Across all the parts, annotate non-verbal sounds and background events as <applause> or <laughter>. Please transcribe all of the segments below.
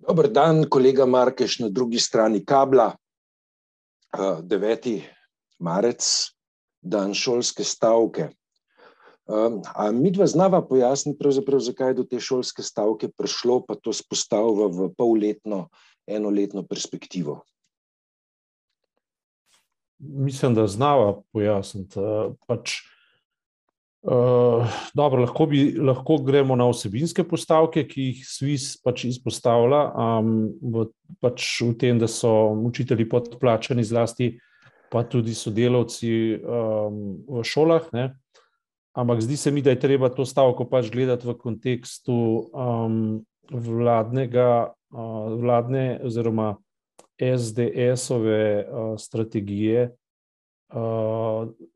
Dober dan, kolega Markeš na drugi strani kabla. 9. marec, dan šolske stavke. Mi dva znava pojasniti, zakaj je do te šolske stavke prišlo, pa to spostavlja v polletno, enoletno perspektivo? Mislim, da znava pojasniti. Pač, Uh, dobro, lahko, bi, lahko gremo na vsebinske postavke, ki jih SWIS pač izpostavlja, um, v, pač v tem, da so učitelji podplačani, zlasti pa tudi sodelavci um, v šolah. Ne. Ampak zdi se mi, da je treba to stavko pač gledati v kontekstu um, vladnega, uh, vladne oziroma SDS-ove uh, strategije uh,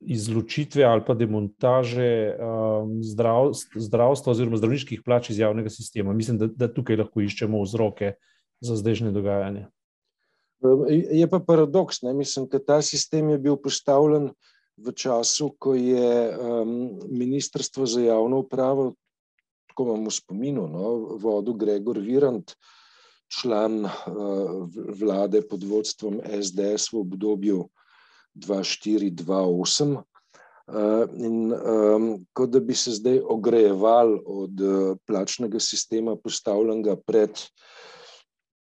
izločitve ali pa demontaže um, zdrav, zdravstva oziroma zdravniških plač iz javnega sistema. Mislim, da, da tukaj lahko iščemo vzroke za zdajšnje dogajanje. Je pa paradoks, ne? mislim, da ta sistem je bil postavljen v času, ko je um, Ministrstvo za javno upravo, tako imamo spominu, no, vodil Gregor Virant, član uh, vlade pod vodstvom SDS v obdobju 2-4-2-8. Uh, in um, kot da bi se zdaj ogrejeval od uh, plačnega sistema, postavljenega pred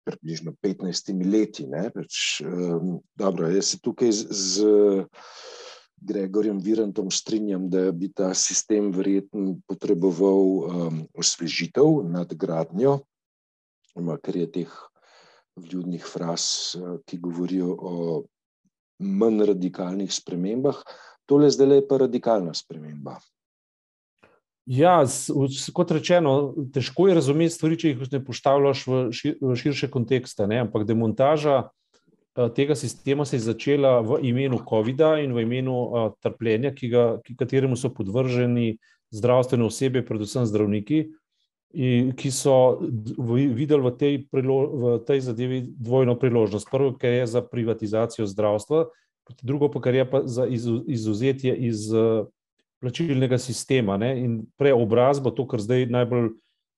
približno 15 leti. Peč, um, dobro, jaz se tukaj z, z Gregorjem Virantom strinjam, da bi ta sistem verjetno potreboval um, osvežitev, nadgradnjo, ker je teh vljudnih fraz, uh, ki govorijo o manj radikalnih spremembah, tole zdaj je pa radikalna sprememba. Ja, kot rečeno, težko je razumeti stvari, če jih ne postavljaš v, šir, v širše kontekste. Ne? Ampak demontaža uh, tega sistema se je začela v imenu COVID-a in v imenu uh, trpljenja, ki ga, ki, kateremu so podvrženi zdravstvene osebe, predvsem zdravniki, in, ki so videli v tej, v tej zadevi dvojno priložnost. Prvo, ker je za privatizacijo zdravstva, drugo pa, kar je pa za izuzetje iz uh, plačilnega sistema ne? in preobrazbo, to, kar zdaj najbolj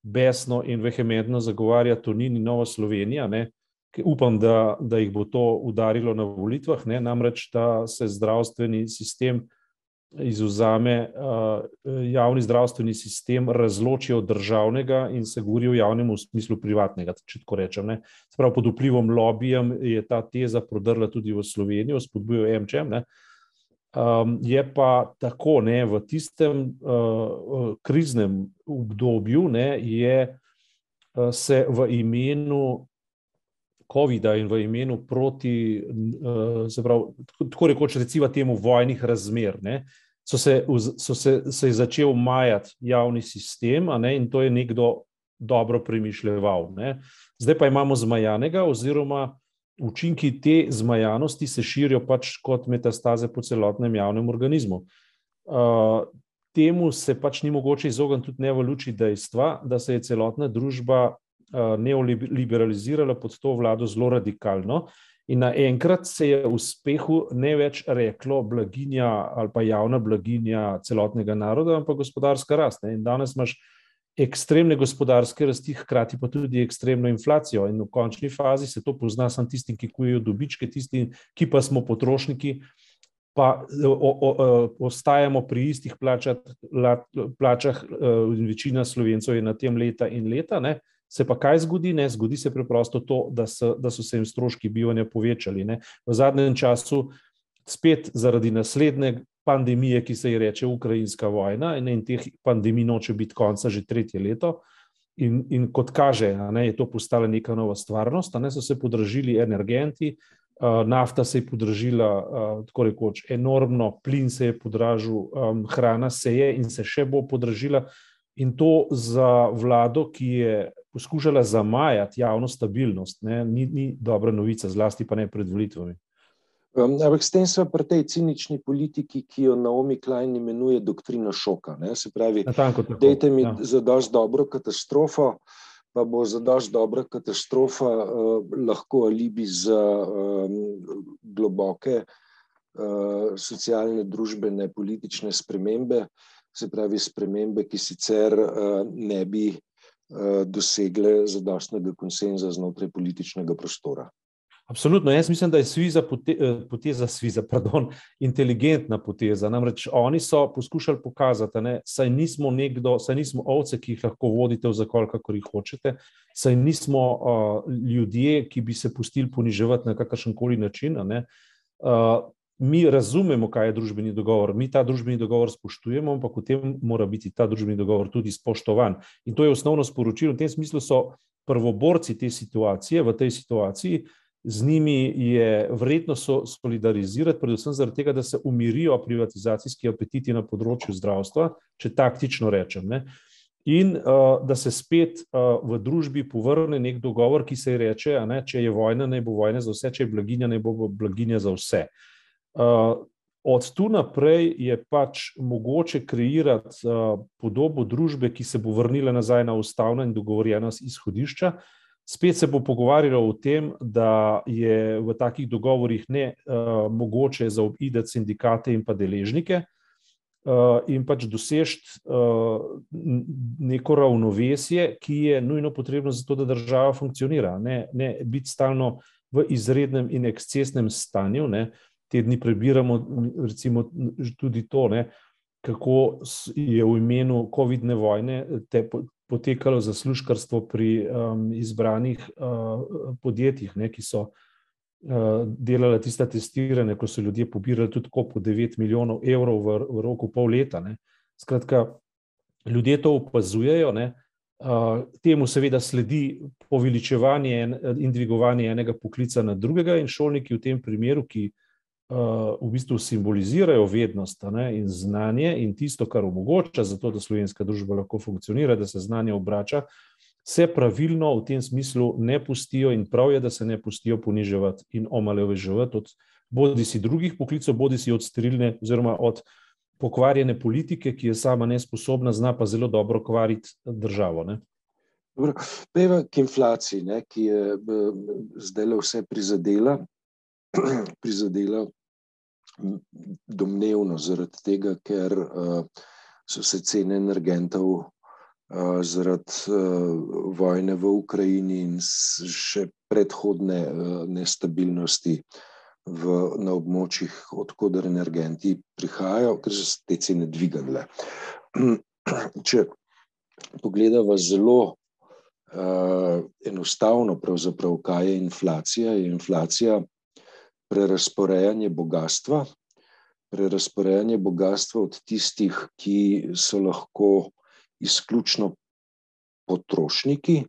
besno in vehementno zagovarja Tonin in Nova Slovenija. Ne? Upam, da, da jih bo to udarilo na volitvah, ne? namreč da se zdravstveni sistem izuzame uh, javni zdravstveni sistem, razloči od državnega in se govori o javnem v smislu privatnega, če tako rečem. Sprav pod vplivom lobijem je ta teza prodrla tudi v Slovenijo, spodbujajo MČM. Um, je pa tako, ne, v tistem uh, kriznem obdobju ne, je uh, se v imenu COVID-a in v imenu proti, uh, pravi, tako rekoč, recimo temu vojnih razmer, ne, so se, so se, se je začel majati javni sistem, ne, in to je nekdo dobro premišljeval. Ne. Zdaj pa imamo zmajanega, oziroma učinki te zmajanosti se širijo pač kot metastaze po celotnem javnem organizmu. Uh, temu se pač ni mogoče izogniti tudi ne v luči dejstva, da se je celotna družba uh, neoliberalizirala pod to vlado zelo radikalno. In naenkrat se je uspehu ne več reklo blaginja ali pa javna blaginja celotnega naroda, ampak gospodarska rast. Ne. In danes imaš ekstremne gospodarske rasti, hkrati pa tudi ekstremno inflacijo. In v končni fazi se to pozna samo tistim, ki kujejo dobičke, tistim, ki pa smo potrošniki, pa o, o, o, ostajamo pri istih plačah, plačah in večina slovencev je na tem leta in leta. Ne. Se pa kaj zgodi? Ne? Zgodi se preprosto to, da so, da so se jim stroški bivanja povečali. Ne? V zadnjem času, spet zaradi naslednje pandemije, ki se ji reče Ukrajinska vojna, in, in teh pandemij noče biti konca že tretje leto. In, in kot kaže, ne, je to postala neka nova stvarnost, ne so se podražili energenti, nafta se je podražila, tako rekoč, enormno, plin se je podražil, hrana se je in se še bo podražila. In to za vlado, ki je poskušala zamajati javno stabilnost, ne, ni, ni dobra novica, zlasti pa ne pred volitvami. Um, ampak s tem smo pri tej cinični politiki, ki jo Naomi Klein imenuje doktrina šoka. Ne? Se pravi, dajte mi ja. za dosti dobro katastrofo, pa bo za dosti dobra katastrofa uh, lahko alibi za um, globoke uh, socialne, družbene, politične spremembe, se pravi spremembe, ki sicer uh, ne bi dosegle zadostnega konsenza znotraj političnega prostora. Absolutno. Jaz mislim, da je Sviza eh, poteza, Sviza, <laughs> pardon, inteligentna poteza. Namreč oni so poskušali pokazati, da saj nismo nekdo, saj nismo ovce, ki jih lahko vodite v zakol, kako jih hočete, saj nismo uh, ljudje, ki bi se pustili poniževati na kakršen koli način. Uh, mi razumemo, kaj je družbeni dogovor, mi ta družbeni dogovor spoštujemo, ampak v tem mora biti ta družbeni dogovor tudi spoštovan. In to je osnovno sporočilo. V tem smislu so prvoborci te situacije, v tej situaciji z njimi je vredno solidarizirati, predvsem zaradi tega, da se umirijo privatizacijski apetiti na področju zdravstva, če taktično rečem. Ne? In uh, da se spet uh, v družbi povrne nek dogovor, ki se reče, ne, če je vojna, naj bo vojna za vse, če je blaginja, naj bo blaginja za vse. Uh, od tu naprej je pač mogoče kreirati uh, podobo družbe, ki se bo vrnila nazaj na ustavna in dogovorjena izhodišča, uh, Spet se bo pogovarjalo o tem, da je v takih dogovorih ne uh, mogoče zaobideti sindikate in pa deležnike uh, in pač doseči uh, neko ravnovesje, ki je nujno potrebno za to, da država funkcionira. Ne, ne biti stalno v izrednem in ekscesnem stanju. Ne. Te dni prebiramo recimo, tudi to, ne, kako je v imenu COVID-19 vojne te potekalo zaslužkarstvo pri um, izbranih uh, podjetjih, ne, ki so uh, delali tiste testiranje, ko so ljudje pobirali tudi po 9 milijonov evrov v, v roku pol leta. Ne. Skratka, ljudje to opazujejo, ne, uh, temu seveda sledi poveličevanje in dvigovanje enega poklica na drugega, in šolniki v tem primeru, ki v bistvu simbolizirajo vednost ne, in znanje in tisto, kar omogoča za to, da slovenska družba lahko funkcionira, da se znanje obrača, se pravilno v tem smislu ne pustijo in prav je, da se ne pustijo poniževati in omaleveževati od bodi si drugih poklicov, bodi si od sterilne oziroma od pokvarjene politike, ki je sama nesposobna, zna pa zelo dobro kvariti državo. Ne. Peva k inflaciji, ne, ki je zdaj le vse prizadela, <clears throat> prizadela domnevno zaradi tega, ker so se cene energentov zaradi vojne v Ukrajini in še predhodne nestabilnosti v, na območjih, odkudar energenti prihajajo, ker so se te cene dvignile. <clears throat> Če pogledamo zelo uh, enostavno, kaj je inflacija, je inflacija prerasporejanje bogatstva, prerasporejanje bogatstva od tistih, ki so lahko izključno potrošniki,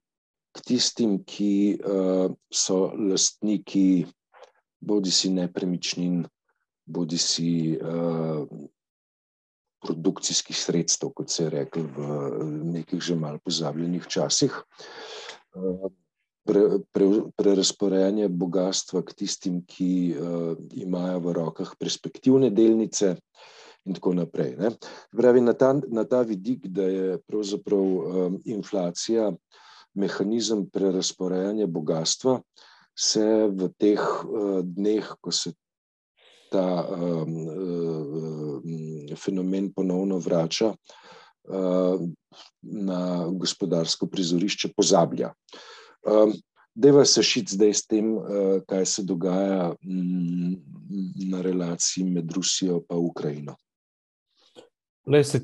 k tistim, ki uh, so lastniki bodi si nepremičnin, bodi si uh, produkcijskih sredstev, kot se je rekel v nekih že mal pozabljenih časih. Uh, prerasporejanje pre bogatstva k tistim, ki uh, imajo v rokah perspektivne delnice, in tako naprej. Pravi, na, ta, na ta vidik, da je pravzaprav um, inflacija mehanizem prerasporejanja bogatstva, se v teh uh, dneh, ko se ta um, uh, fenomen ponovno vrača. Na gospodarsko prizorišče pozablja. Uh, Um, Deva se šiti zdaj s tem, uh, kaj se dogaja mm, na relaciji med Rusijo in Ukrajino. Le, se,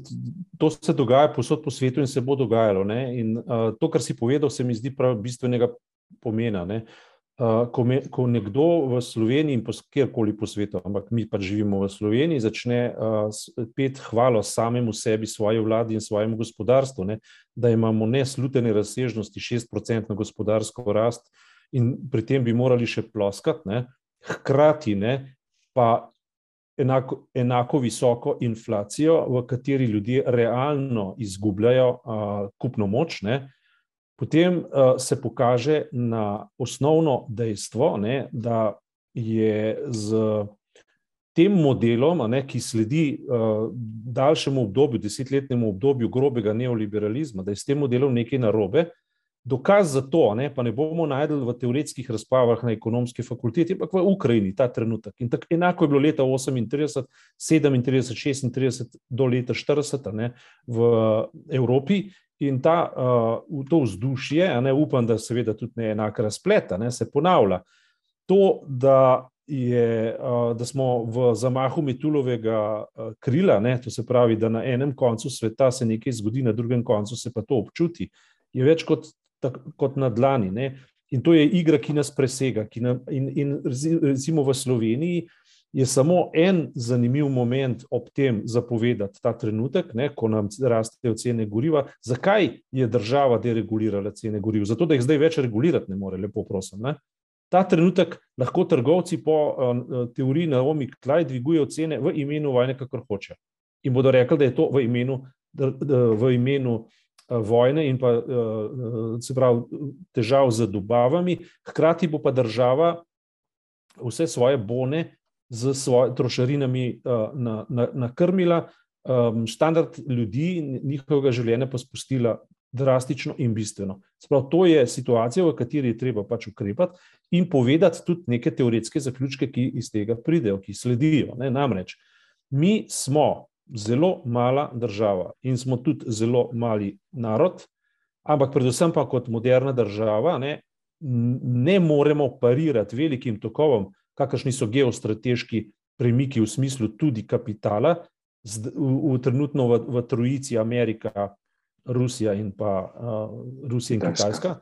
to se dogaja posod po svetu in se bo dogajalo. In, uh, to, kar si povedal, se mi zdi prav bistvenega pomena. Uh, ko, me, ko nekdo v Sloveniji in kjerkoli po svetu, ampak mi pa živimo v Sloveniji, začne uh, pet hvalo samemu sebi, svoji vladi in svojemu gospodarstvu, ne, da imamo neslutene razsežnosti, šestprocentno gospodarsko rast in pri tem bi morali še ploskati, ne, hkrati ne, pa enako, enako visoko inflacijo, v kateri ljudje realno izgubljajo uh, kupno moč. Ne, potem uh, se pokaže na osnovno dejstvo, ne, da je z tem modelom, ne, ki sledi uh, daljšemu obdobju, desetletnemu obdobju grobega neoliberalizma, da je s tem modelom nekaj narobe, Dokaz za to, ne, pa ne bomo najdli v teoretskih razpravah na ekonomski fakulteti, ampak v Ukrajini ta trenutek. In tako enako je bilo leta 38, 37, 36 do leta 40 ne, v Evropi. In ta, uh, to vzdušje, ne, upam, da seveda tudi ne enaka razpleta, ne, se ponavlja. To, da, je, uh, da smo v zamahu metulovega uh, krila, ne, to se pravi, da na enem koncu sveta se nekaj zgodi, na drugem koncu se pa to občuti, je več kot tak, kot na dlani. Ne? In to je igra, ki nas presega. Ki nam, in, in recimo v Sloveniji je samo en zanimiv moment ob tem zapovedati ta trenutek, ne, ko nam rastejo cene goriva. Zakaj je država deregulirala cene goriva? Zato, da jih zdaj več regulirati ne more, lepo prosim. Ne? Ta trenutek lahko trgovci po uh, teoriji Naomi Klaj dvigujejo cene v imenu vojne, kakor hoče. In bodo rekli, da je to v imenu, v imenu Eh, vojne in pa eh, se pravi težav z dobavami, hkrati bo pa država vse svoje bone z svojimi trošarinami nakrmila, standard ljudi, njihovega življenja pa spustila drastično in bistveno. Sprav, to je situacija, v kateri je treba pač ukrepati in povedati tudi neke teoretske zaključke, ki iz tega pridejo, ki sledijo. Ne? Namreč, mi smo zelo mala država in smo tudi zelo mali narod, ampak predvsem pa kot moderna država ne, ne moremo parirati velikim tokovom, kakršni so geostrateški premiki v smislu tudi kapitala, v, v trenutno v, v trojici Amerika, Rusija in pa uh, Rusija in Kitajska.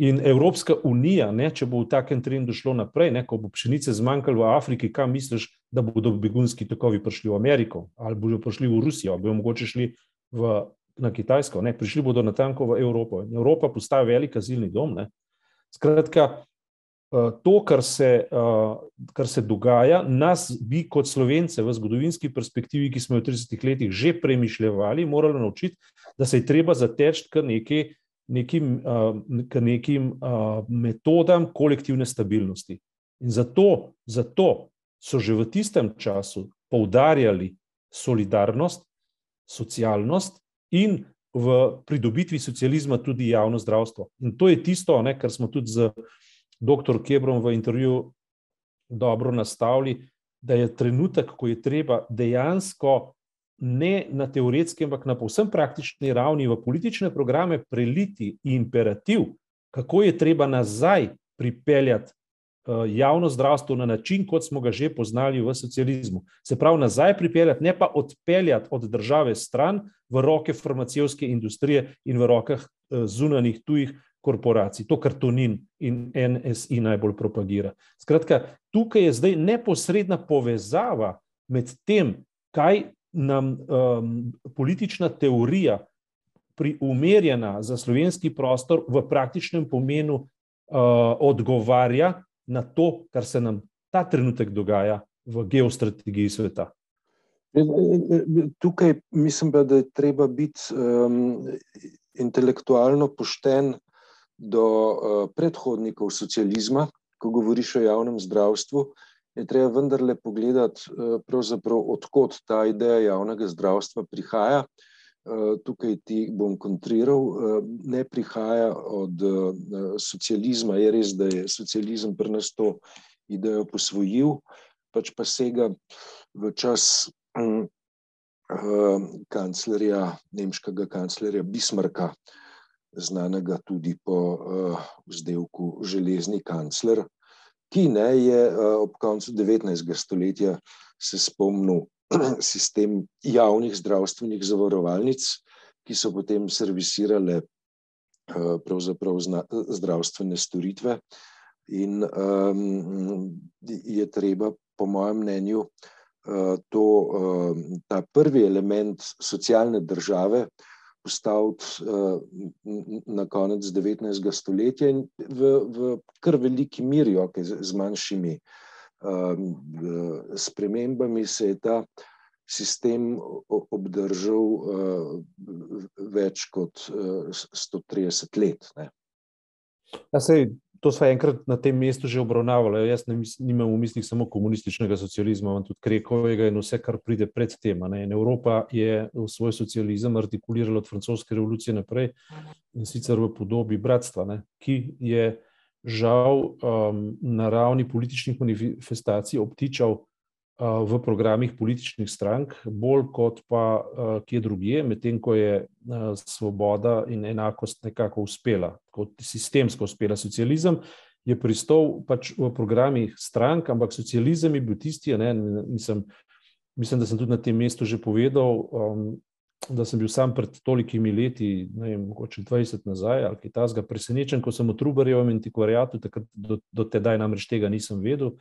In Evropska unija, ne, če bo v takem trendu šlo naprej, ne, ko bo pšenice zmanjkalo v Afriki, kam misliš, da bodo begunski tokovi prišli v Ameriko ali bodo prišli v Rusijo, ali bodo mogoče šli v, na Kitajsko, ne, prišli bodo na tanko v Evropo. In Evropa postaja velik azilni dom. Ne. Skratka, to, kar se, eh, kar se dogaja, nas bi kot slovence v zgodovinski perspektivi, ki smo jo v 30 letih že premišljali, moralo naučiti, da se je treba zateči kar nekaj nekim, k nekim metodam kolektivne stabilnosti. In zato, zato so že v tistem času poudarjali solidarnost, socialnost in v pridobitvi socializma tudi javno zdravstvo. In to je tisto, ne, kar smo tudi z dr. Kebrom v intervjuju dobro nastavili, da je trenutek, ko je treba dejansko ne na teoretski, ampak na povsem praktični ravni v politične programe preliti imperativ, kako je treba nazaj pripeljati eh, javno zdravstvo na način, kot smo ga že poznali v socializmu. Se pravi, nazaj pripeljati, ne pa odpeljati od države stran v roke farmacijske industrije in v rokah eh, zunanih tujih korporacij. To, kar Tonin in NSI najbolj propagira. Skratka, tukaj je zdaj neposredna povezava med tem, kaj nam um, politična teorija, umerjena za slovenski prostor, v praktičnem pomenu uh, odgovarja na to, kar se nam ta trenutek dogaja v geostrategiji sveta. Tukaj mislim, da je treba biti um, intelektualno pošten do uh, predhodnikov socializma, ko govoriš o javnem zdravstvu je treba vendarle pogledati, eh, odkot ta ideja javnega zdravstva prihaja. Eh, tukaj ti bom kontriral, eh, ne prihaja od socializma. Je res, da je socializem pri nas to idejo posvojil, pač pa sega v čas kanclerja, nemškega kanclerja Bismarcka, znanega tudi po vzdevku železni kancler, ki ne, je eh, ob koncu 19. stoletja se spomnil <clears throat> sistem javnih zdravstvenih zavarovalnic, ki so potem servisirale eh, pravzaprav zdravstvene storitve. In je treba, po mojem mnenju, ta prvi element socialne države, uh, postaviti uh, na konec 19. stoletja in v, v kar veliki miri, okay, z, z manjšimi um, spremembami, se je ta sistem obdržal uh, več kot uh, 130 let. Ne. Ja, sej, to smo enkrat na tem mestu že obravnavali. Jaz ne nimam v mislih samo komunističnega socializma, ampak tudi Krekovega in vse, kar pride pred tem. Evropa je svoj socializem artikulirala od francoske revolucije naprej in sicer v podobi bratstva, ne, ki je žal um, na ravni političnih manifestacij obtičal v programih političnih strank, bolj kot pa kje drugje, medtem ko je svoboda in enakost nekako uspela, kot sistemsko uspela. Socializem je pristal pač v programih strank, ampak socializem je bil tisti, ne, mislim, mislim, da sem tudi na tem mestu že povedal, um, da sem bil sam pred tolikimi leti, ne vem, mogoče 20 nazaj ali kaj tasga, presenečen, ko sem v Trubarjevem antikvariatu, takrat do, do tedaj namreč tega nisem vedel,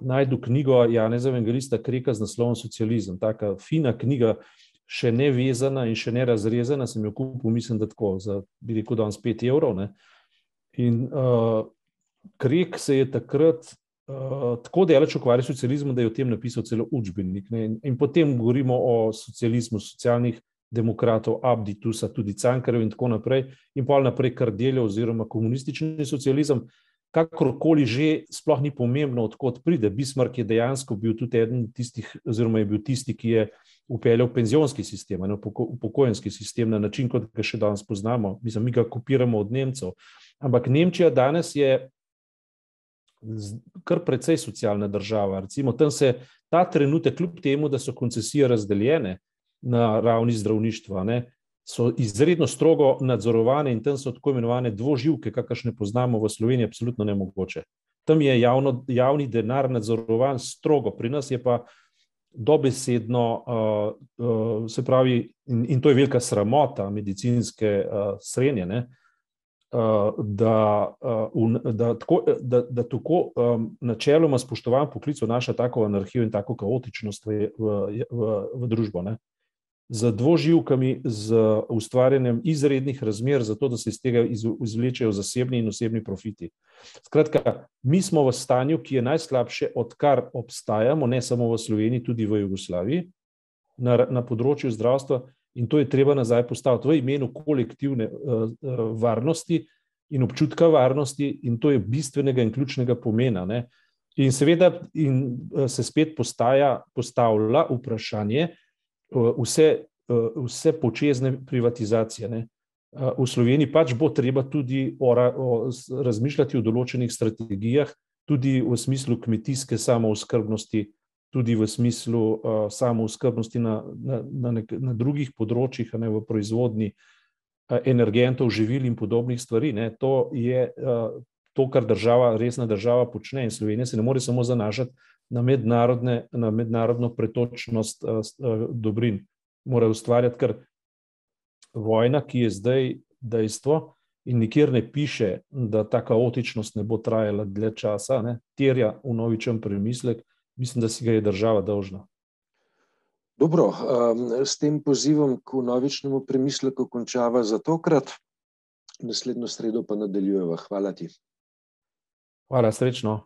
najdu knjigo Janeza Evangelista Kreka z naslovom Socializem. Taka fina knjiga, še ne vezana in še ne razrezana, sem jo kupil, mislim, da tako, za bi rekel, da vam spet evrov. Ne? In uh, Krek se je takrat uh, tako daleč ukvarjal s socializmom, da je o tem napisal celo učbenik. In, in potem govorimo o socializmu, socialnih demokratov, Abditusa, tudi Cankarjev in tako naprej, in pa naprej kar delijo, oziroma komunistični socializem kakorkoli že, sploh ni pomembno, odkot pride. Bismarck je dejansko bil tudi eden tistih, oziroma je bil tisti, ki je upeljal penzionski sistem, ne upokojenski sistem na način, kot ga še danes poznamo. Mislim, mi ga kopiramo od Nemcev. Ampak Nemčija danes je kar precej socialna država. Recimo, tam se ta trenutek, kljub temu, da so koncesije razdeljene na ravni zdravništva, ne, so izredno strogo nadzorovane in tam so tako imenovane dvoživke, kakršne poznamo v Sloveniji, absolutno nemogoče. Tam je javno, javni denar nadzorovan strogo, pri nas je pa dobesedno, uh, uh, se pravi, in, in to je velika sramota medicinske uh, srenje, ne, uh, da, uh, da tako, da, da tako um, načeloma spoštovan poklic vnaša tako anarhijo in tako kaotičnost v, v, v, v družbo. Ne z dvoživkami, z ustvarjanjem izrednih razmer, zato da se iz tega izvlečejo zasebni in osebni profiti. Skratka, mi smo v stanju, ki je najslabše, odkar obstajamo, ne samo v Sloveniji, tudi v Jugoslaviji, na, na področju zdravstva, in to je treba nazaj postaviti v imenu kolektivne uh, uh, varnosti in občutka varnosti, in to je bistvenega in ključnega pomena. Ne? In seveda, in, uh, se spet postaja, postavlja vprašanje, Eh, vse, eh, vse počezne privatizacije. Ne. Eh, v Sloveniji pač bo treba tudi o, o, razmišljati o določenih strategijah, tudi v smislu kmetijske samooskrbnosti, tudi v smislu uh, samooskrbnosti na, na, na, nek, na drugih področjih, ne v proizvodni uh, energentov, živil in podobnih stvari. Ne. To je uh, to, kar država, resna država počne in Slovenija se ne more samo zanašati na, na mednarodno pretočnost uh, dobrin. Mora ustvarjati, ker vojna, ki je zdaj dejstvo, in nikjer ne piše, da ta kaotičnost ne bo trajala dlje časa, ne, terja v novičem premislek, mislim, da si ga je država dolžna. Dobro, um, s tem pozivom k novičnemu premisleku končava za tokrat, naslednjo sredo pa nadaljujeva. Hvala ti. Hvala, srečno.